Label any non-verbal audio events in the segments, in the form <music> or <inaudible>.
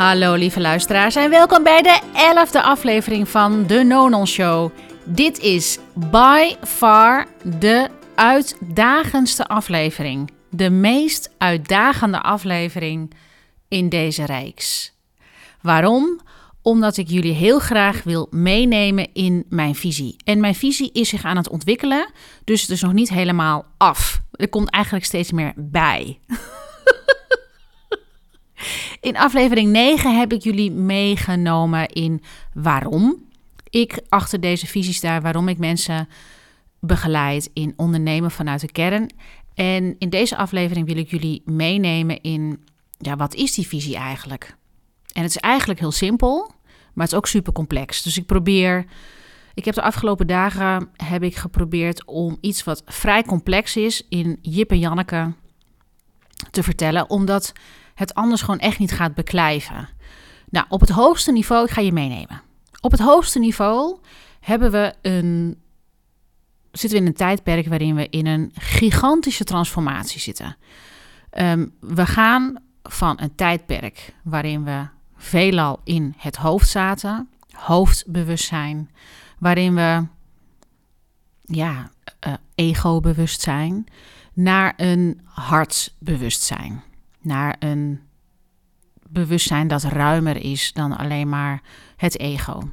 Hallo lieve luisteraars en welkom bij de elfde aflevering van de Nonon Show. Dit is by far de uitdagendste aflevering. De meest uitdagende aflevering in deze reeks. Waarom? Omdat ik jullie heel graag wil meenemen in mijn visie. En mijn visie is zich aan het ontwikkelen, dus het is nog niet helemaal af. Er komt eigenlijk steeds meer bij. <laughs> In aflevering 9 heb ik jullie meegenomen in waarom ik achter deze visie sta, waarom ik mensen begeleid in ondernemen vanuit de kern. En in deze aflevering wil ik jullie meenemen in, ja, wat is die visie eigenlijk? En het is eigenlijk heel simpel, maar het is ook super complex. Dus ik probeer, ik heb de afgelopen dagen heb ik geprobeerd om iets wat vrij complex is in Jip en Janneke te vertellen, omdat het anders gewoon echt niet gaat beklijven. Nou, op het hoogste niveau, ik ga je meenemen. Op het hoogste niveau hebben we een, zitten we in een tijdperk waarin we in een gigantische transformatie zitten. Ehm, we gaan van een tijdperk waarin we veelal in het hoofd zaten, hoofdbewustzijn, waarin we ja, uh, ego-bewustzijn, naar een hartsbewustzijn naar een bewustzijn dat ruimer is dan alleen maar het ego.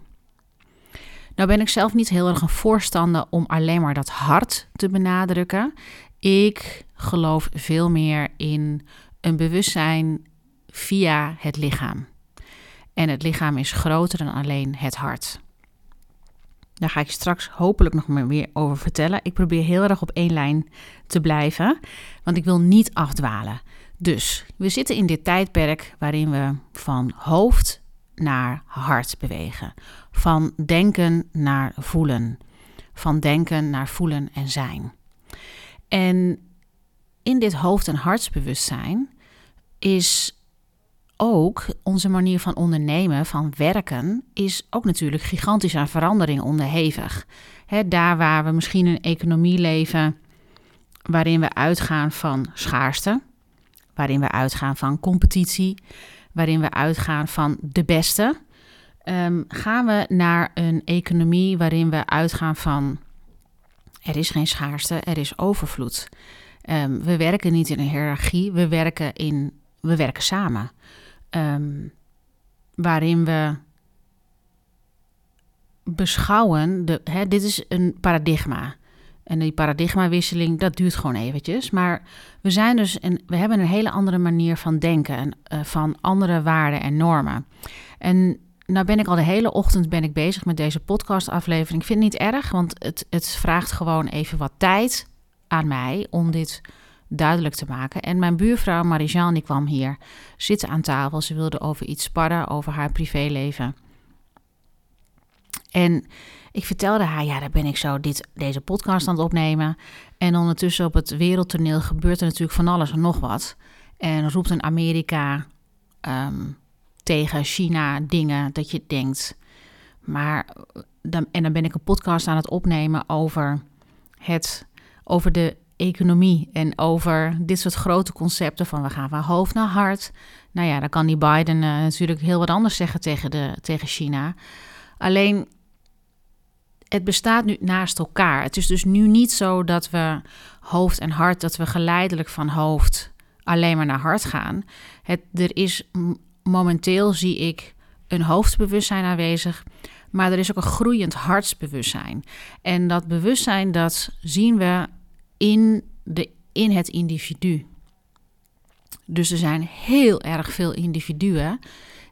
Nou ben ik zelf niet heel erg een voorstander om alleen maar dat hart te benadrukken. Ik geloof veel meer in een bewustzijn via het lichaam. En het lichaam is groter dan alleen het hart. Daar ga ik straks hopelijk nog meer over vertellen. Ik probeer heel erg op één lijn te blijven, want ik wil niet afdwalen. Dus we zitten in dit tijdperk waarin we van hoofd naar hart bewegen. Van denken naar voelen. Van denken naar voelen en zijn. En in dit hoofd- en hartsbewustzijn is ook onze manier van ondernemen, van werken, is ook natuurlijk gigantisch aan verandering onderhevig. He, daar waar we misschien een economie leven waarin we uitgaan van schaarste, waarin we uitgaan van competitie, waarin we uitgaan van de beste, um, gaan we naar een economie waarin we uitgaan van er is geen schaarste, er is overvloed. Um, we werken niet in een hiërarchie, we werken, in, we werken samen. Um, waarin we beschouwen, de, hè, dit is een paradigma. En die paradigmawisseling, dat duurt gewoon eventjes. Maar we zijn dus en we hebben een hele andere manier van denken en uh, van andere waarden en normen. En nou ben ik al de hele ochtend ben ik bezig met deze podcastaflevering. Ik vind het niet erg, want het, het vraagt gewoon even wat tijd aan mij om dit duidelijk te maken. En mijn buurvrouw Marie-Jean, die kwam hier zitten aan tafel. Ze wilde over iets sparren, over haar privéleven. En ik vertelde haar, ja, daar ben ik zo dit, deze podcast aan het opnemen. En ondertussen op het wereldtoneel gebeurt er natuurlijk van alles en nog wat. En roept een Amerika um, tegen China dingen dat je denkt. Maar dan, en dan ben ik een podcast aan het opnemen over het, over de economie en over dit soort grote concepten van we gaan van hoofd naar hart. Nou ja, dan kan die Biden uh, natuurlijk heel wat anders zeggen tegen, de, tegen China. Alleen het bestaat nu naast elkaar. Het is dus nu niet zo dat we hoofd en hart, dat we geleidelijk van hoofd alleen maar naar hart gaan. Het, er is momenteel, zie ik, een hoofdbewustzijn aanwezig, maar er is ook een groeiend hartsbewustzijn. En dat bewustzijn, dat zien we in, de, in het individu. Dus er zijn heel erg veel individuen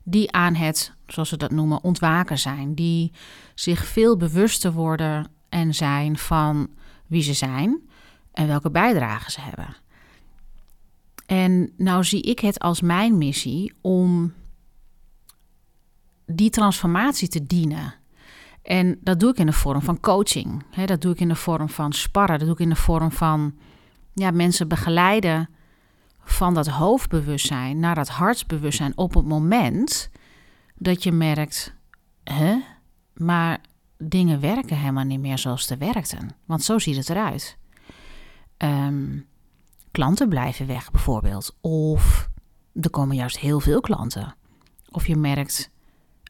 die aan het, zoals we dat noemen, ontwaken zijn. Die zich veel bewuster worden en zijn van wie ze zijn en welke bijdrage ze hebben. En nou zie ik het als mijn missie om die transformatie te dienen. En dat doe ik in de vorm van coaching. dat doe ik in de vorm van sparren. Dat doe ik in de vorm van ja, mensen begeleiden van dat hoofdbewustzijn naar dat hartsbewustzijn op het moment dat je merkt, hè, maar dingen werken helemaal niet meer zoals ze werkten. Want zo ziet het eruit. Um, klanten blijven weg bijvoorbeeld. Of er komen juist heel veel klanten. Of je merkt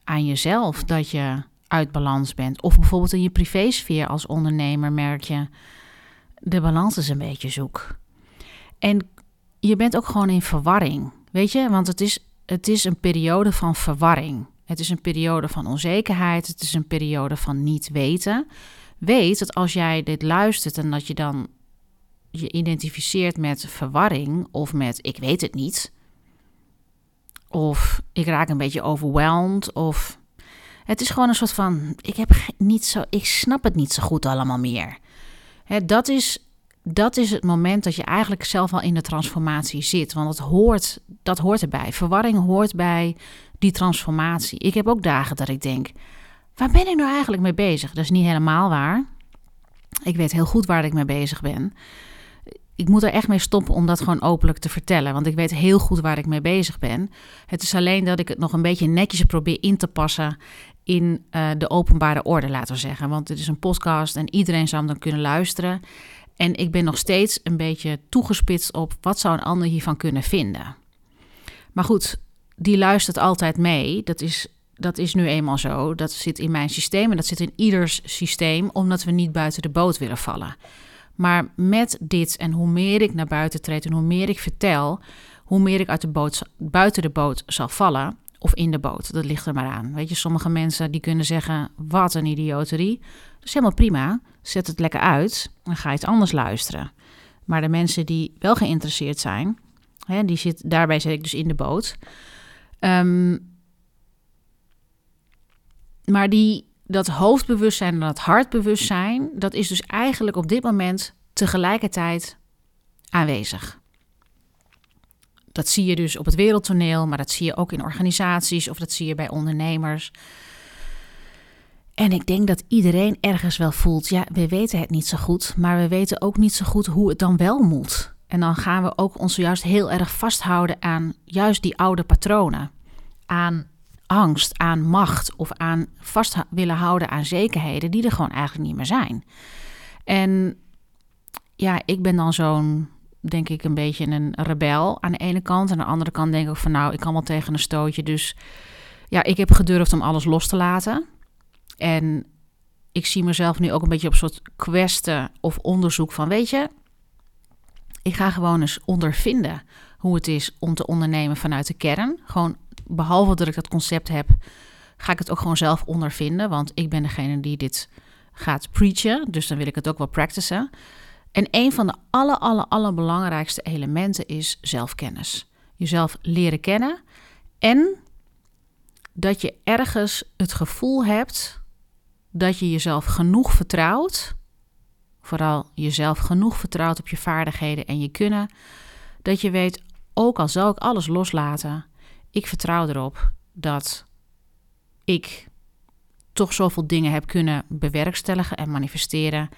aan jezelf dat je uit balans bent. Of bijvoorbeeld in je privésfeer als ondernemer merk je de balans is een beetje zoek. En je bent ook gewoon in verwarring. Weet je, want het is, het is een periode van verwarring. Het is een periode van onzekerheid. Het is een periode van niet weten. Weet dat als jij dit luistert en dat je dan je identificeert met verwarring of met ik weet het niet. Of ik raak een beetje overweldigd. Of het is gewoon een soort van ik heb niet zo, ik snap het niet zo goed allemaal meer. Dat, is, dat is het moment dat je eigenlijk zelf al in de transformatie zit. Want het hoort, dat hoort erbij. Verwarring hoort bij die transformatie. Ik heb ook dagen dat ik denk: waar ben ik nou eigenlijk mee bezig? Dat is niet helemaal waar. Ik weet heel goed waar ik mee bezig ben. Ik moet er echt mee stoppen om dat gewoon openlijk te vertellen. Want ik weet heel goed waar ik mee bezig ben. Het is alleen dat ik het nog een beetje netjes probeer in te passen in uh, de openbare orde, laten we zeggen. Want het is een podcast en iedereen zou hem dan kunnen luisteren. En ik ben nog steeds een beetje toegespitst op wat zou een ander hiervan kunnen vinden. Maar goed, die luistert altijd mee. Dat is, dat is nu eenmaal zo. Dat zit in mijn systeem en dat zit in ieders systeem, omdat we niet buiten de boot willen vallen. Maar met dit en hoe meer ik naar buiten treed en hoe meer ik vertel, hoe meer ik uit de boot, buiten de boot zal vallen of in de boot. Dat ligt er maar aan. Weet je, sommige mensen die kunnen zeggen: wat een idioterie. Dat is helemaal prima. Zet het lekker uit. Dan ga iets anders luisteren. Maar de mensen die wel geïnteresseerd zijn, hè, die zit, daarbij zit ik dus in de boot. Um, maar die, dat hoofdbewustzijn en dat hartbewustzijn, dat is dus eigenlijk op dit moment tegelijkertijd aanwezig. Dat zie je dus op het wereldtoneel, maar dat zie je ook in organisaties of dat zie je bij ondernemers. En ik denk dat iedereen ergens wel voelt, ja, we weten het niet zo goed, maar we weten ook niet zo goed hoe het dan wel moet. En dan gaan we ook ons juist heel erg vasthouden aan juist die oude patronen. Aan angst, aan macht of aan vast willen houden aan zekerheden die er gewoon eigenlijk niet meer zijn. En ja, ik ben dan zo'n denk ik, een beetje een rebel aan de ene kant. En aan de andere kant denk ik van nou, ik kan wel tegen een stootje. Dus ja, ik heb gedurfd om alles los te laten. En ik zie mezelf nu ook een beetje op soort questen of onderzoek van, weet je, ik ga gewoon eens ondervinden hoe het is om te ondernemen vanuit de kern. Gewoon, behalve dat ik dat concept heb, ga ik het ook gewoon zelf ondervinden. Want ik ben degene die dit gaat preachen. Dus dan wil ik het ook wel practicen. En een van de aller, aller, allerbelangrijkste elementen is zelfkennis. Jezelf leren kennen en dat je ergens het gevoel hebt dat je jezelf genoeg vertrouwt, vooral jezelf genoeg vertrouwt op je vaardigheden en je kunnen, dat je weet, ook al zal ik alles loslaten, ik vertrouw erop dat ik toch zoveel dingen heb kunnen bewerkstelligen en manifesteren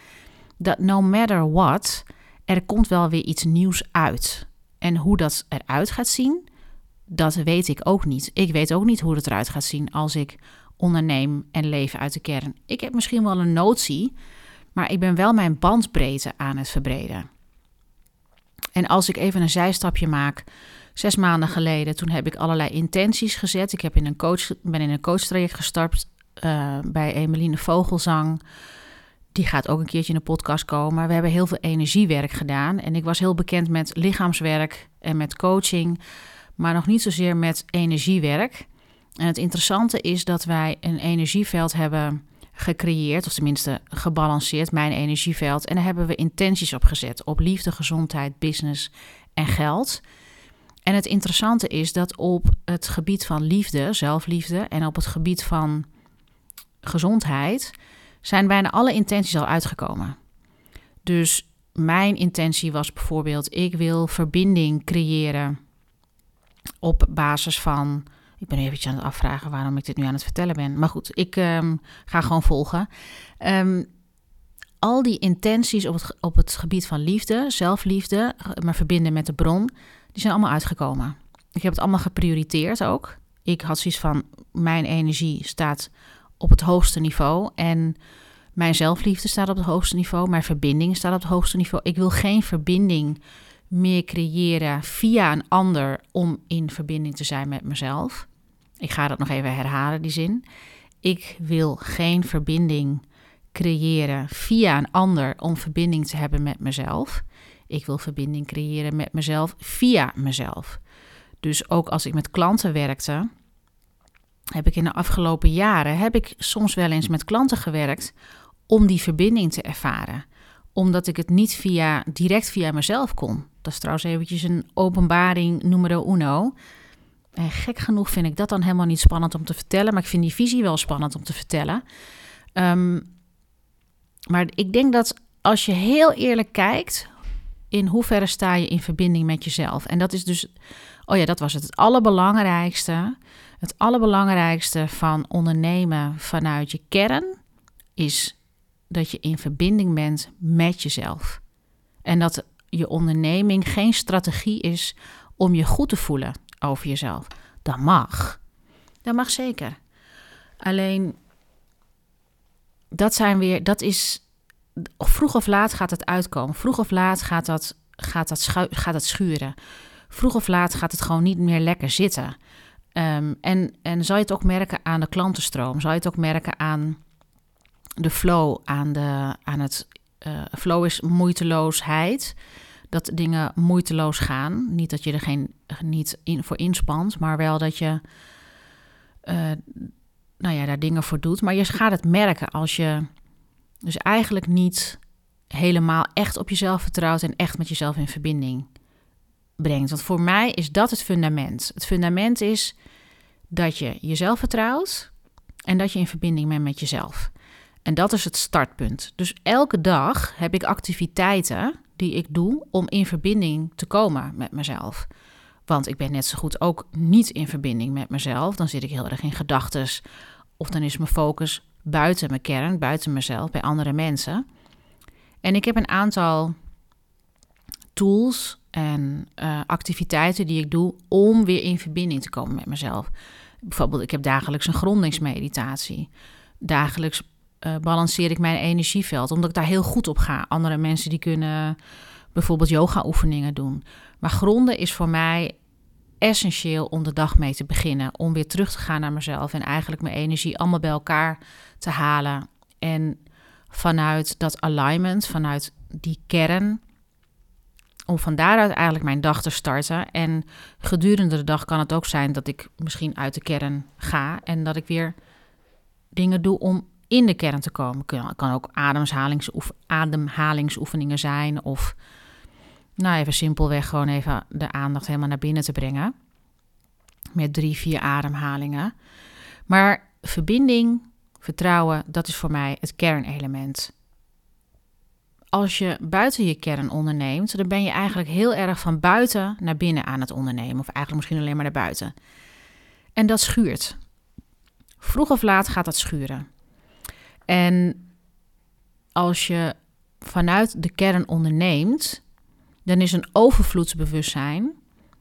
dat no matter what, er komt wel weer iets nieuws uit. En hoe dat eruit gaat zien, dat weet ik ook niet. Ik weet ook niet hoe het eruit gaat zien als ik onderneem en leven uit de kern. Ik heb misschien wel een notie, maar ik ben wel mijn bandbreedte aan het verbreden. En als ik even een zijstapje maak, zes maanden geleden, toen heb ik allerlei intenties gezet. Ik heb in een coach, ben in een coachtraject gestart uh, bij Emeline Vogelzang. Die gaat ook een keertje in de podcast komen. We hebben heel veel energiewerk gedaan. En ik was heel bekend met lichaamswerk en met coaching, maar nog niet zozeer met energiewerk. En het interessante is dat wij een energieveld hebben gecreëerd, of tenminste gebalanceerd, mijn energieveld. En daar hebben we intenties op gezet: op liefde, gezondheid, business en geld. En het interessante is dat op het gebied van liefde, zelfliefde en op het gebied van gezondheid zijn bijna alle intenties al uitgekomen. Dus mijn intentie was bijvoorbeeld: ik wil verbinding creëren op basis van. Ik ben even aan het afvragen waarom ik dit nu aan het vertellen ben. Maar goed, ik ehm, ga gewoon volgen. Ehm, al die intenties op het, op het gebied van liefde, zelfliefde, maar verbinden met de bron, die zijn allemaal uitgekomen. Ik heb het allemaal geprioriteerd ook. Ik had zoiets van: mijn energie staat op het hoogste niveau. En mijn zelfliefde staat op het hoogste niveau. Mijn verbinding staat op het hoogste niveau. Ik wil geen verbinding meer creëren via een ander om in verbinding te zijn met mezelf. Ik ga dat nog even herhalen, die zin. Ik wil geen verbinding creëren via een ander om verbinding te hebben met mezelf. Ik wil verbinding creëren met mezelf via mezelf. Dus ook als ik met klanten werkte, heb ik in de afgelopen jaren heb ik soms wel eens met klanten gewerkt om die verbinding te ervaren, omdat ik het niet via direct via mezelf kon. Dat is trouwens eventjes een openbaring numero uno. En gek genoeg vind ik dat dan helemaal niet spannend om te vertellen, maar ik vind die visie wel spannend om te vertellen. Um, maar ik denk dat als je heel eerlijk kijkt, in hoeverre sta je in verbinding met jezelf. En dat is dus, oh ja, dat was het, het allerbelangrijkste. Het allerbelangrijkste van ondernemen vanuit je kern is dat je in verbinding bent met jezelf. En dat je onderneming geen strategie is om je goed te voelen over jezelf. Dat mag. Dat mag zeker. Alleen dat zijn weer, dat is, vroeg of laat gaat het uitkomen. Vroeg of laat gaat dat, gaat dat, gaat dat schuren. Vroeg of laat gaat het gewoon niet meer lekker zitten. Um, en, en zal je het ook merken aan de klantenstroom? Zal je het ook merken aan de flow, aan, de, aan het... Uh, flow is moeiteloosheid. Dat dingen moeiteloos gaan. Niet dat je er geen, niet voor inspant, maar wel dat je... Uh, nou ja, daar dingen voor doet. Maar je gaat het merken als je dus eigenlijk niet helemaal echt op jezelf vertrouwt en echt met jezelf in verbinding brengt. Want voor mij is dat het fundament. Het fundament is dat je jezelf vertrouwt en dat je in verbinding bent met jezelf. En dat is het startpunt. Dus elke dag heb ik activiteiten die ik doe om in verbinding te komen met mezelf. Want ik ben net zo goed ook niet in verbinding met mezelf. Dan zit ik heel erg in gedachten. Of dan is mijn focus buiten mijn kern, buiten mezelf, bij andere mensen. En ik heb een aantal tools en uh, activiteiten die ik doe om weer in verbinding te komen met mezelf. Bijvoorbeeld, ik heb dagelijks een grondingsmeditatie. Dagelijks uh, balanceer ik mijn energieveld, omdat ik daar heel goed op ga. Andere mensen die kunnen bijvoorbeeld yoga-oefeningen doen. Maar gronden is voor mij essentieel om de dag mee te beginnen. Om weer terug te gaan naar mezelf en eigenlijk mijn energie allemaal bij elkaar te halen. En vanuit dat alignment, vanuit die kern, om van daaruit eigenlijk mijn dag te starten. En gedurende de dag kan het ook zijn dat ik misschien uit de kern ga en dat ik weer dingen doe om in de kern te komen. Kan, kan ook ademhalingsoef, ademhalingsoefeningen zijn of nou even simpelweg gewoon even de aandacht helemaal naar binnen te brengen. Met drie, vier ademhalingen. Maar verbinding, vertrouwen, dat is voor mij het kernelement. Als je buiten je kern onderneemt, dan ben je eigenlijk heel erg van buiten naar binnen aan het ondernemen. Of eigenlijk misschien alleen maar naar buiten. En dat schuurt. Vroeg of laat gaat dat schuren. En als je vanuit de kern onderneemt, dan is een overvloedsbewustzijn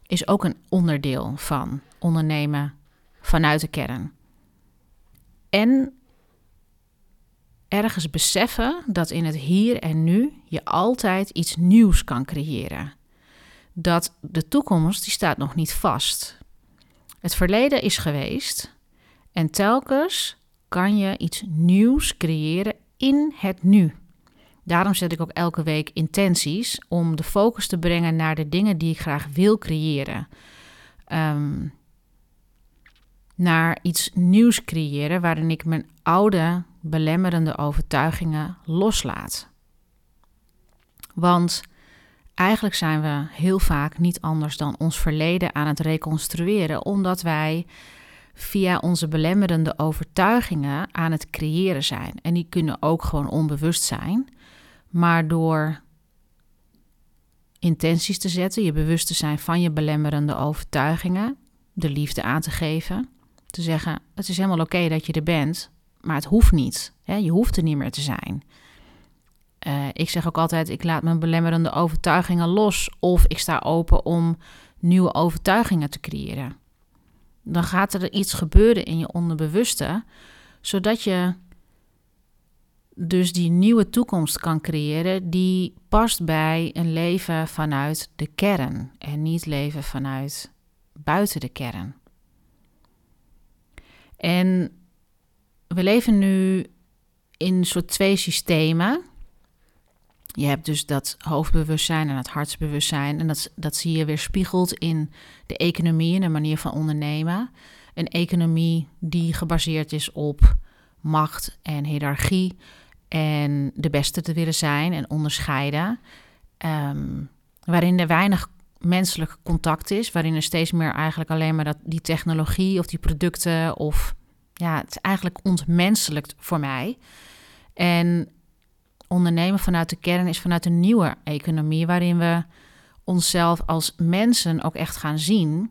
is ook een onderdeel van ondernemen vanuit de kern. En ergens beseffen dat in het hier en nu je altijd iets nieuws kan creëren. Dat de toekomst die staat nog niet vast. Het verleden is geweest en telkens kan je iets nieuws creëren in het nu. Daarom zet ik ook elke week intenties om de focus te brengen naar de dingen die ik graag wil creëren. Um, naar iets nieuws creëren waarin ik mijn oude belemmerende overtuigingen loslaat. Want eigenlijk zijn we heel vaak niet anders dan ons verleden aan het reconstrueren, omdat wij via onze belemmerende overtuigingen aan het creëren zijn. En die kunnen ook gewoon onbewust zijn. Maar door intenties te zetten, je bewust te zijn van je belemmerende overtuigingen, de liefde aan te geven, te zeggen: Het is helemaal oké dat je er bent, maar het hoeft niet. Hè? Je hoeft er niet meer te zijn. Uh, ik zeg ook altijd: ik laat mijn belemmerende overtuigingen los, of ik sta open om nieuwe overtuigingen te creëren. Dan gaat er iets gebeuren in je onderbewuste, zodat je dus die nieuwe toekomst kan creëren die past bij een leven vanuit de kern en niet leven vanuit buiten de kern. En we leven nu in soort twee systemen. Je hebt dus dat hoofdbewustzijn en het hartsbewustzijn. En dat, dat zie je weer spiegeld in de economie en de manier van ondernemen. Een economie die gebaseerd is op macht en hiërarchie. En de beste te willen zijn en onderscheiden. Ehm, waarin er weinig menselijk contact is. Waarin er steeds meer eigenlijk alleen maar dat, die technologie of die producten. Of ja, het is eigenlijk ontmenselijkt voor mij. En ondernemen vanuit de kern is vanuit een nieuwe economie, waarin we onszelf als mensen ook echt gaan zien,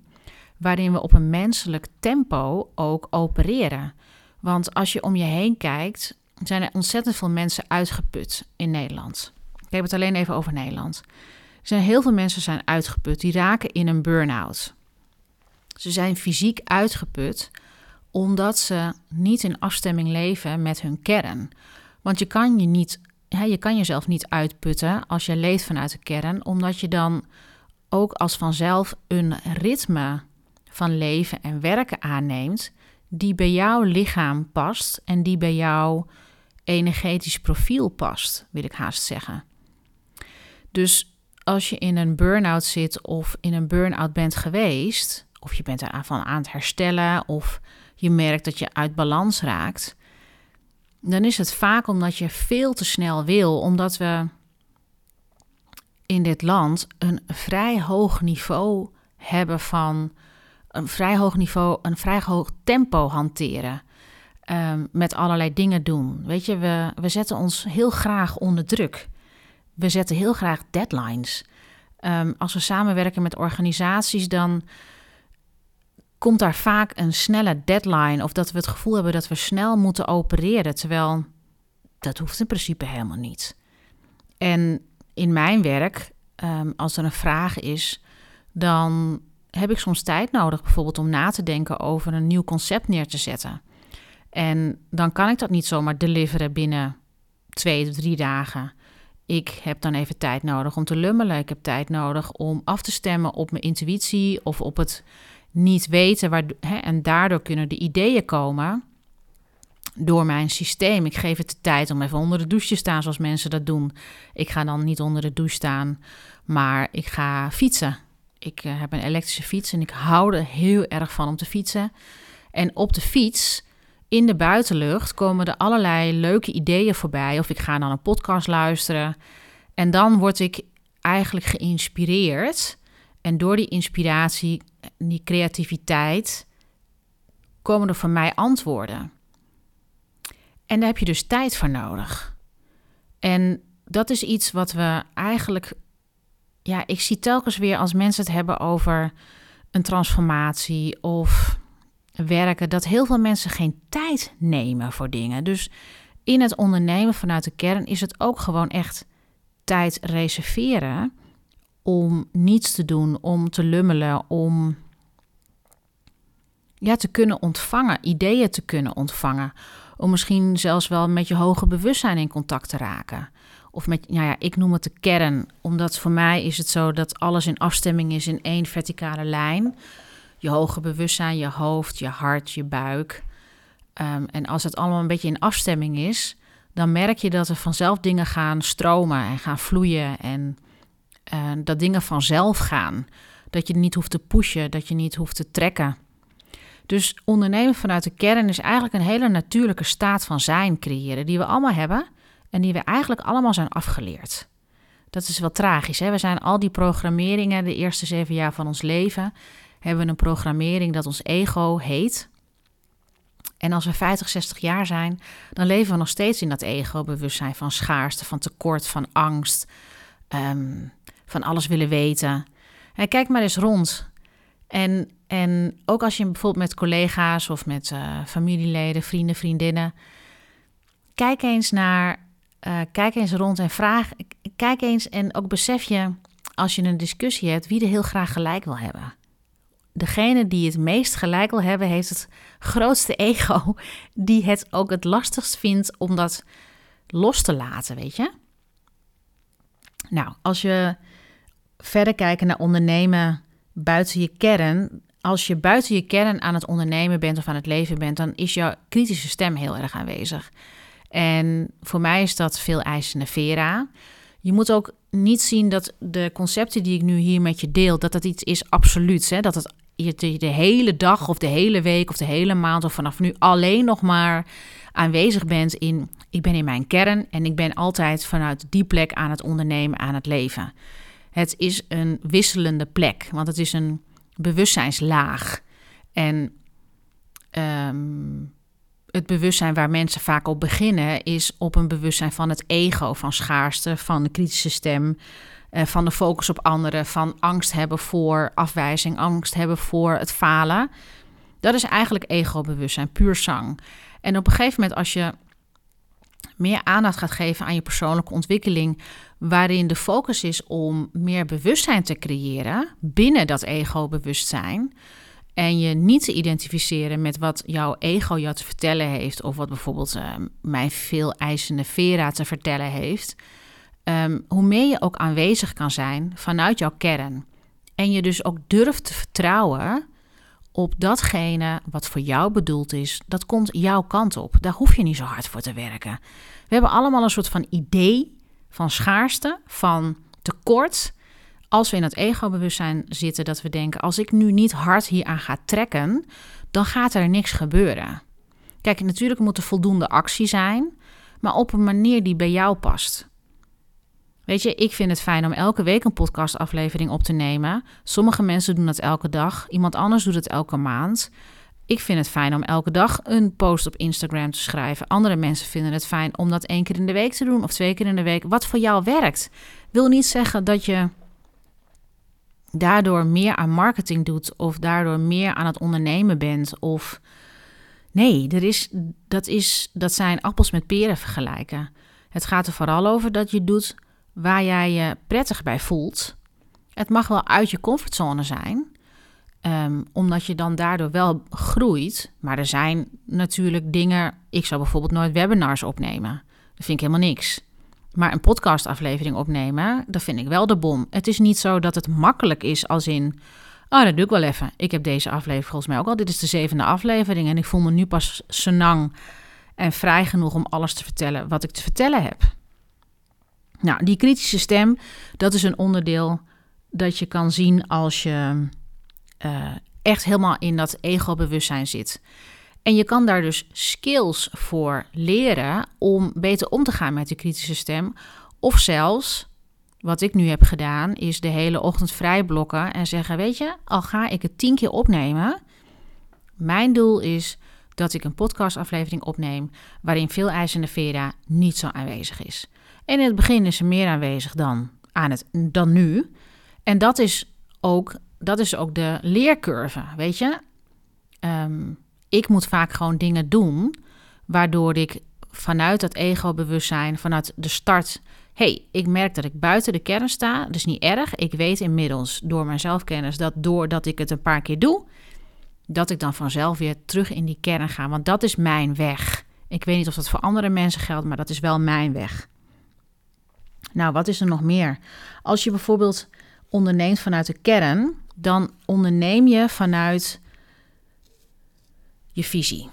waarin we op een menselijk tempo ook opereren. Want als je om je heen kijkt, zijn er ontzettend veel mensen uitgeput in Nederland. Ik heb het alleen even over Nederland. Zijn heel veel mensen zijn uitgeput, die raken in een burn-out. Ze zijn fysiek uitgeput omdat ze niet in afstemming leven met hun kern. Want je kan je niet je kan jezelf niet uitputten als je leeft vanuit de kern, omdat je dan ook als vanzelf een ritme van leven en werken aanneemt die bij jouw lichaam past en die bij jouw energetisch profiel past, wil ik haast zeggen. Dus als je in een burn-out zit of in een burn-out bent geweest, of je bent ervan aan het herstellen, of je merkt dat je uit balans raakt, dan is het vaak omdat je veel te snel wil, omdat we in dit land een vrij hoog niveau hebben van een vrij hoog niveau, een vrij hoog tempo hanteren. Um, met allerlei dingen doen. Weet je, we, we zetten ons heel graag onder druk. We zetten heel graag deadlines. Um, als we samenwerken met organisaties, dan komt daar vaak een snelle deadline of dat we het gevoel hebben dat we snel moeten opereren, terwijl dat hoeft in principe helemaal niet. En in mijn werk, um, als er een vraag is, dan heb ik soms tijd nodig, bijvoorbeeld om na te denken over een nieuw concept neer te zetten. En dan kan ik dat niet zomaar deliveren binnen twee, drie dagen. Ik heb dan even tijd nodig om te lummelen. Ik heb tijd nodig om af te stemmen op mijn intuïtie of op het niet weten. Waar, hè, en daardoor kunnen de ideeën komen door mijn systeem. Ik geef het de tijd om even onder de douche te staan zoals mensen dat doen. Ik ga dan niet onder de douche staan, maar ik ga fietsen. Ik uh, heb een elektrische fiets en ik hou er heel erg van om te fietsen. En op de fiets, in de buitenlucht, komen er allerlei leuke ideeën voorbij. Of ik ga dan een podcast luisteren. En dan word ik eigenlijk geïnspireerd. En door die inspiratie die creativiteit komen er van mij antwoorden. En daar heb je dus tijd voor nodig. En dat is iets wat we eigenlijk. Ja, ik zie telkens weer als mensen het hebben over een transformatie of werken, dat heel veel mensen geen tijd nemen voor dingen. Dus in het ondernemen vanuit de kern is het ook gewoon echt tijd reserveren om niets te doen, om te lummelen, om ja, te kunnen ontvangen, ideeën te kunnen ontvangen. Om misschien zelfs wel met je hoge bewustzijn in contact te raken. Of met, nou ja, ik noem het de kern, omdat voor mij is het zo dat alles in afstemming is in één verticale lijn. Je hoge bewustzijn, je hoofd, je hart, je buik. Ehm, en als het allemaal een beetje in afstemming is, dan merk je dat er vanzelf dingen gaan stromen en gaan vloeien. En uh, dat dingen vanzelf gaan. Dat je niet hoeft te pushen, dat je niet hoeft te trekken. Dus ondernemen vanuit de kern is eigenlijk een hele natuurlijke staat van zijn creëren, die we allemaal hebben en die we eigenlijk allemaal zijn afgeleerd. Dat is wel tragisch. Hè? We zijn al die programmeringen, de eerste zeven jaar van ons leven, hebben we een programmering dat ons ego heet. En als we 50, 60 jaar zijn, dan leven we nog steeds in dat ego-bewustzijn van schaarste, van tekort, van angst, um, van alles willen weten. En kijk maar eens rond. En, en ook als je bijvoorbeeld met collega's of met uh, familieleden, vrienden, vriendinnen. Kijk eens naar. Uh, kijk eens rond en vraag. Kijk eens en ook besef je als je een discussie hebt wie er heel graag gelijk wil hebben. Degene die het meest gelijk wil hebben, heeft het grootste ego, die het ook het lastigst vindt om dat los te laten, weet je? Nou, als je verder kijken naar ondernemen buiten je kern. als je buiten je kern aan het ondernemen bent of aan het leven bent, dan is jouw kritische stem heel erg aanwezig. En voor mij is dat veel eisende vera. Je moet ook niet zien dat de concepten die ik nu hier met je deel, dat dat iets is absoluuts. Hè? Dat het je de hele dag of de hele week of de hele maand of vanaf nu alleen nog maar aanwezig bent in ik ben in mijn kern en ik ben altijd vanuit die plek aan het ondernemen, aan het leven. Het is een wisselende plek, want het is een bewustzijnslaag. En ehm, het bewustzijn waar mensen vaak op beginnen, is op een bewustzijn van het ego, van schaarste, van de kritische stem, eh, van de focus op anderen, van angst hebben voor afwijzing, angst hebben voor het falen. Dat is eigenlijk ego-bewustzijn, puur zang. En op een gegeven moment, als je meer aandacht gaat geven aan je persoonlijke ontwikkeling, waarin de focus is om meer bewustzijn te creëren binnen dat ego-bewustzijn. En je niet te identificeren met wat jouw ego jou te vertellen heeft, of wat bijvoorbeeld uh, mijn veel eisende Vera te vertellen heeft. Ehm, hoe meer je ook aanwezig kan zijn vanuit jouw kern. En je dus ook durft te vertrouwen op datgene wat voor jou bedoeld is, dat komt jouw kant op. Daar hoef je niet zo hard voor te werken. We hebben allemaal een soort van idee van schaarste, van tekort. Als we in het ego-bewustzijn zitten, dat we denken: als ik nu niet hard hieraan ga trekken, dan gaat er niks gebeuren. Kijk, natuurlijk moet er voldoende actie zijn, maar op een manier die bij jou past. Weet je, ik vind het fijn om elke week een podcastaflevering op te nemen. Sommige mensen doen dat elke dag, iemand anders doet het elke maand. Ik vind het fijn om elke dag een post op Instagram te schrijven. Andere mensen vinden het fijn om dat één keer in de week te doen of twee keer in de week. Wat voor jou werkt. Wil niet zeggen dat je daardoor meer aan marketing doet of daardoor meer aan het ondernemen bent. Of nee, er is, dat, is, dat zijn appels met peren vergelijken. Het gaat er vooral over dat je doet waar jij je prettig bij voelt. Het mag wel uit je comfortzone zijn, um, omdat je dan daardoor wel groeit. Maar er zijn natuurlijk dingen. Ik zou bijvoorbeeld nooit webinars opnemen. Dat vind ik helemaal niks. Maar een podcastaflevering opnemen, dat vind ik wel de bom. Het is niet zo dat het makkelijk is als in. Oh, dat doe ik wel even. Ik heb deze aflevering volgens mij ook al. Dit is de zevende aflevering en ik voel me nu pas senang en vrij genoeg om alles te vertellen wat ik te vertellen heb. Nou, die kritische stem, dat is een onderdeel dat je kan zien als je uh, echt helemaal in dat ego-bewustzijn zit. En je kan daar dus skills voor leren om beter om te gaan met die kritische stem. Of zelfs, wat ik nu heb gedaan, is de hele ochtend vrij blokken en zeggen: Weet je, al ga ik het tien keer opnemen. Mijn doel is dat ik een podcastaflevering opneem waarin veel eisende Vera niet zo aanwezig is. En in het begin is ze meer aanwezig dan, aan het, dan nu. En dat is ook, dat is ook de leercurve, weet je. Ehm, ik moet vaak gewoon dingen doen, waardoor ik vanuit dat ego-bewustzijn, vanuit de start... hey, ik merk dat ik buiten de kern sta, dat is niet erg. Ik weet inmiddels door mijn zelfkennis dat doordat ik het een paar keer doe... dat ik dan vanzelf weer terug in die kern ga, want dat is mijn weg. Ik weet niet of dat voor andere mensen geldt, maar dat is wel mijn weg. Nou, wat is er nog meer? Als je bijvoorbeeld onderneemt vanuit de kern, dan onderneem je vanuit je visie.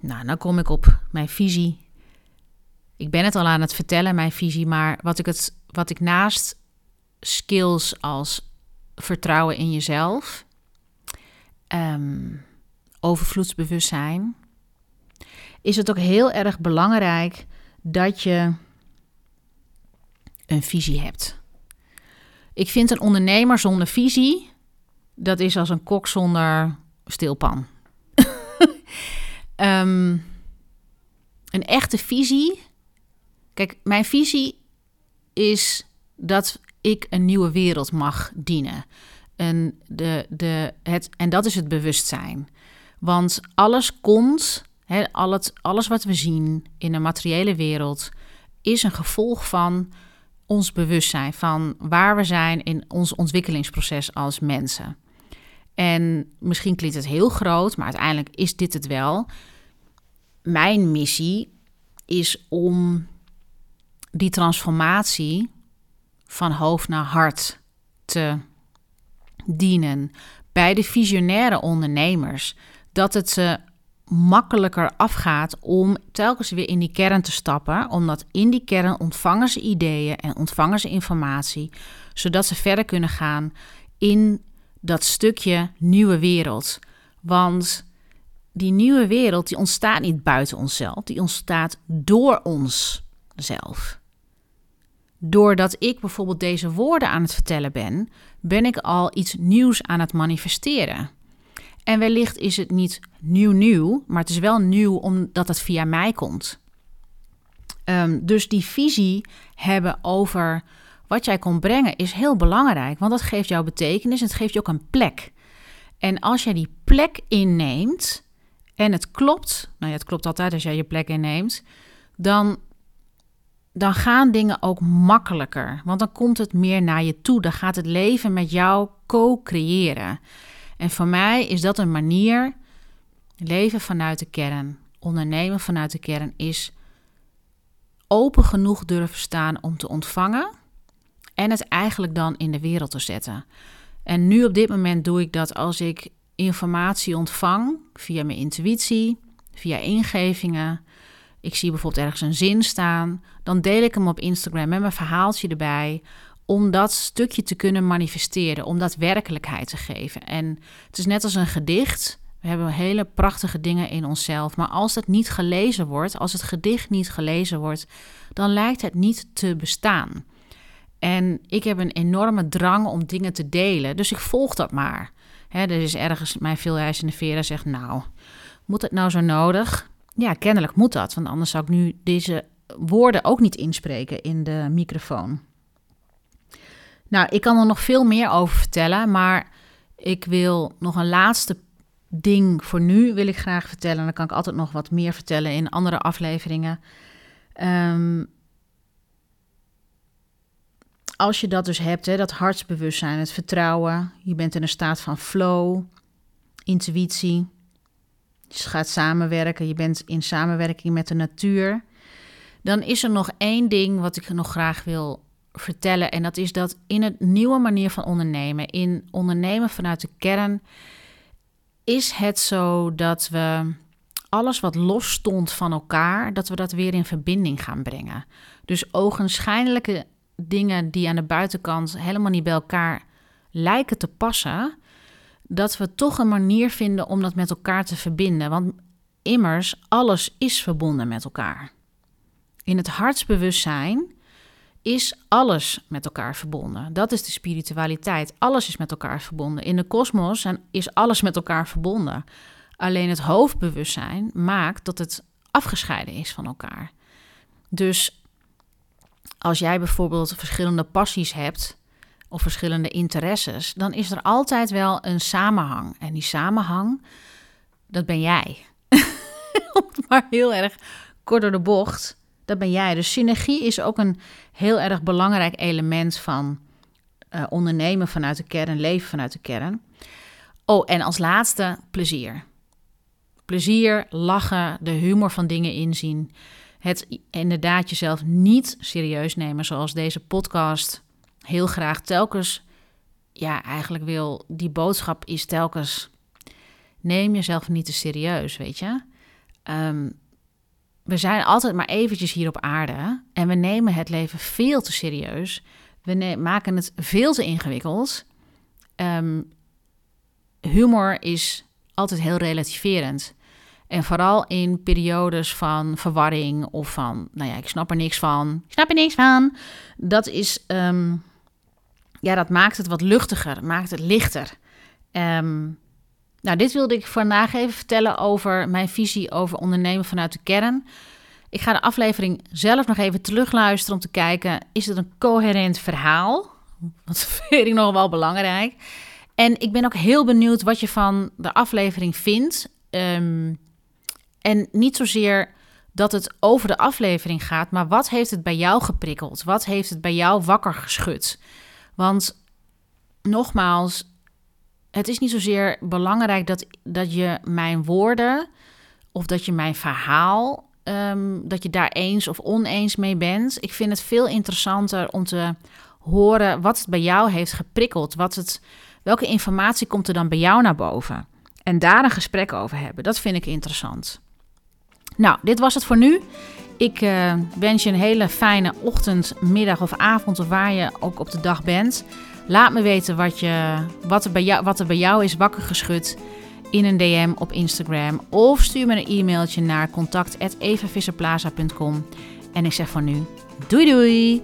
Nou, dan kom ik op mijn visie. Ik ben het al aan het vertellen, mijn visie, maar wat ik, het, wat ik naast skills als vertrouwen in jezelf, um, overvloedsbewustzijn, is het ook heel erg belangrijk dat je een visie hebt. Ik vind een ondernemer zonder visie, dat is als een kok zonder stilpan. um, <laughs> een echte visie. Kijk, mijn visie is dat ik een nieuwe wereld mag dienen. En, de, de, het, en dat is het bewustzijn. Want alles komt, he, al het, alles wat we zien in de materiële wereld, is een gevolg van ons bewustzijn van waar we zijn in ons ontwikkelingsproces als mensen. En misschien klinkt het heel groot, maar uiteindelijk is dit het wel. Mijn missie is om die transformatie van hoofd naar hart te dienen bij de visionaire ondernemers dat het ze makkelijker afgaat om telkens weer in die kern te stappen, omdat in die kern ontvangen ze ideeën en ontvangen ze informatie, zodat ze verder kunnen gaan in dat stukje nieuwe wereld. Want die nieuwe wereld die ontstaat niet buiten onszelf, die ontstaat door onszelf. Doordat ik bijvoorbeeld deze woorden aan het vertellen ben, ben ik al iets nieuws aan het manifesteren. En wellicht is het niet nieuw nieuw, maar het is wel nieuw omdat het via mij komt. Ehm, dus die visie hebben over wat jij kon brengen is heel belangrijk, want dat geeft jou betekenis en het geeft je ook een plek. En als jij die plek inneemt en het klopt, nou ja, het klopt altijd als jij je plek inneemt, dan, dan gaan dingen ook makkelijker, want dan komt het meer naar je toe. Dan gaat het leven met jou co-creëren. En voor mij is dat een manier, leven vanuit de kern, ondernemen vanuit de kern, is open genoeg durven staan om te ontvangen en het eigenlijk dan in de wereld te zetten. En nu op dit moment doe ik dat als ik informatie ontvang via mijn intuïtie, via ingevingen. Ik zie bijvoorbeeld ergens een zin staan, dan deel ik hem op Instagram met mijn verhaaltje erbij om dat stukje te kunnen manifesteren, om dat werkelijkheid te geven. En het is net als een gedicht. We hebben hele prachtige dingen in onszelf, maar als het niet gelezen wordt, als het gedicht niet gelezen wordt, dan lijkt het niet te bestaan. En ik heb een enorme drang om dingen te delen, dus ik volg dat maar. He, er is ergens mijn veeleisende Vera zegt, nou, moet het nou zo nodig? Ja, kennelijk moet dat, want anders zou ik nu deze woorden ook niet inspreken in de microfoon. Nou, ik kan er nog veel meer over vertellen, maar ik wil nog een laatste ding voor nu wil ik graag vertellen. Dan kan ik altijd nog wat meer vertellen in andere afleveringen. Um, als je dat dus hebt, hè, dat hartsbewustzijn, het vertrouwen, je bent in een staat van flow, intuïtie, je gaat samenwerken, je bent in samenwerking met de natuur, dan is er nog één ding wat ik nog graag wil vertellen. En dat is dat in het nieuwe manier van ondernemen, in ondernemen vanuit de kern, is het zo dat we alles wat los stond van elkaar, dat we dat weer in verbinding gaan brengen. Dus ogenschijnlijke dingen die aan de buitenkant helemaal niet bij elkaar lijken te passen, dat we toch een manier vinden om dat met elkaar te verbinden. Want immers, alles is verbonden met elkaar. In het hartsbewustzijn is alles met elkaar verbonden. Dat is de spiritualiteit. Alles is met elkaar verbonden. In de kosmos is alles met elkaar verbonden. Alleen het hoofdbewustzijn maakt dat het afgescheiden is van elkaar. Dus als jij bijvoorbeeld verschillende passies hebt of verschillende interesses, dan is er altijd wel een samenhang. En die samenhang, dat ben jij. <laughs> maar heel erg kort door de bocht, dat ben jij. Dus synergie is ook een heel erg belangrijk element van uh, ondernemen vanuit de kern, leven vanuit de kern. Oh, en als laatste plezier. Plezier, lachen, de humor van dingen inzien. Het inderdaad jezelf niet serieus nemen, zoals deze podcast heel graag telkens, ja, eigenlijk wil. Die boodschap is telkens: neem jezelf niet te serieus, weet je. Um, we zijn altijd maar eventjes hier op aarde en we nemen het leven veel te serieus. We maken het veel te ingewikkeld. Um, humor is altijd heel relativerend. En vooral in periodes van verwarring of van, nou ja, ik snap er niks van. Ik snap er niks van. Dat is, um, ja, dat maakt het wat luchtiger, maakt het lichter. Um, nou, dit wilde ik vandaag even vertellen over mijn visie over ondernemen vanuit de kern. Ik ga de aflevering zelf nog even terugluisteren om te kijken: is het een coherent verhaal? <laughs> Dat vind ik nog wel belangrijk. En ik ben ook heel benieuwd wat je van de aflevering vindt. Um, en niet zozeer dat het over de aflevering gaat, maar wat heeft het bij jou geprikkeld? Wat heeft het bij jou wakker geschud? Want nogmaals, het is niet zozeer belangrijk dat, dat je mijn woorden of dat je mijn verhaal, ehm, dat je daar eens of oneens mee bent. Ik vind het veel interessanter om te horen wat het bij jou heeft geprikkeld, wat het welke informatie komt er dan bij jou naar boven? En daar een gesprek over hebben. Dat vind ik interessant. Nou, dit was het voor nu. Ik uh, wens je een hele fijne ochtend, middag of avond, of waar je ook op de dag bent. Laat me weten wat, je, wat, er, bij jou, wat er bij jou is wakker geschud in een DM op Instagram. Of stuur me een e-mailtje naar contact.evavisserplaza.com. En ik zeg van nu, doei doei!